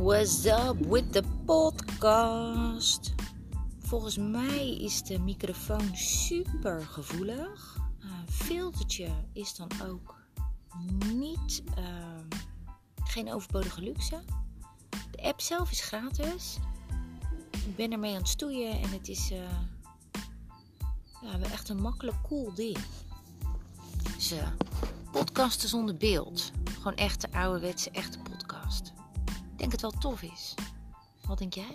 What's up with the podcast? Volgens mij is de microfoon super gevoelig. Een filtertje is dan ook niet, uh, geen overbodige luxe. De app zelf is gratis. Ik ben ermee aan het stoeien en het is uh, ja, echt een makkelijk cool ding. Dus uh, podcasten zonder beeld. Gewoon echte ouderwetse, echte podcast. Denk het wel tof is. Wat denk jij?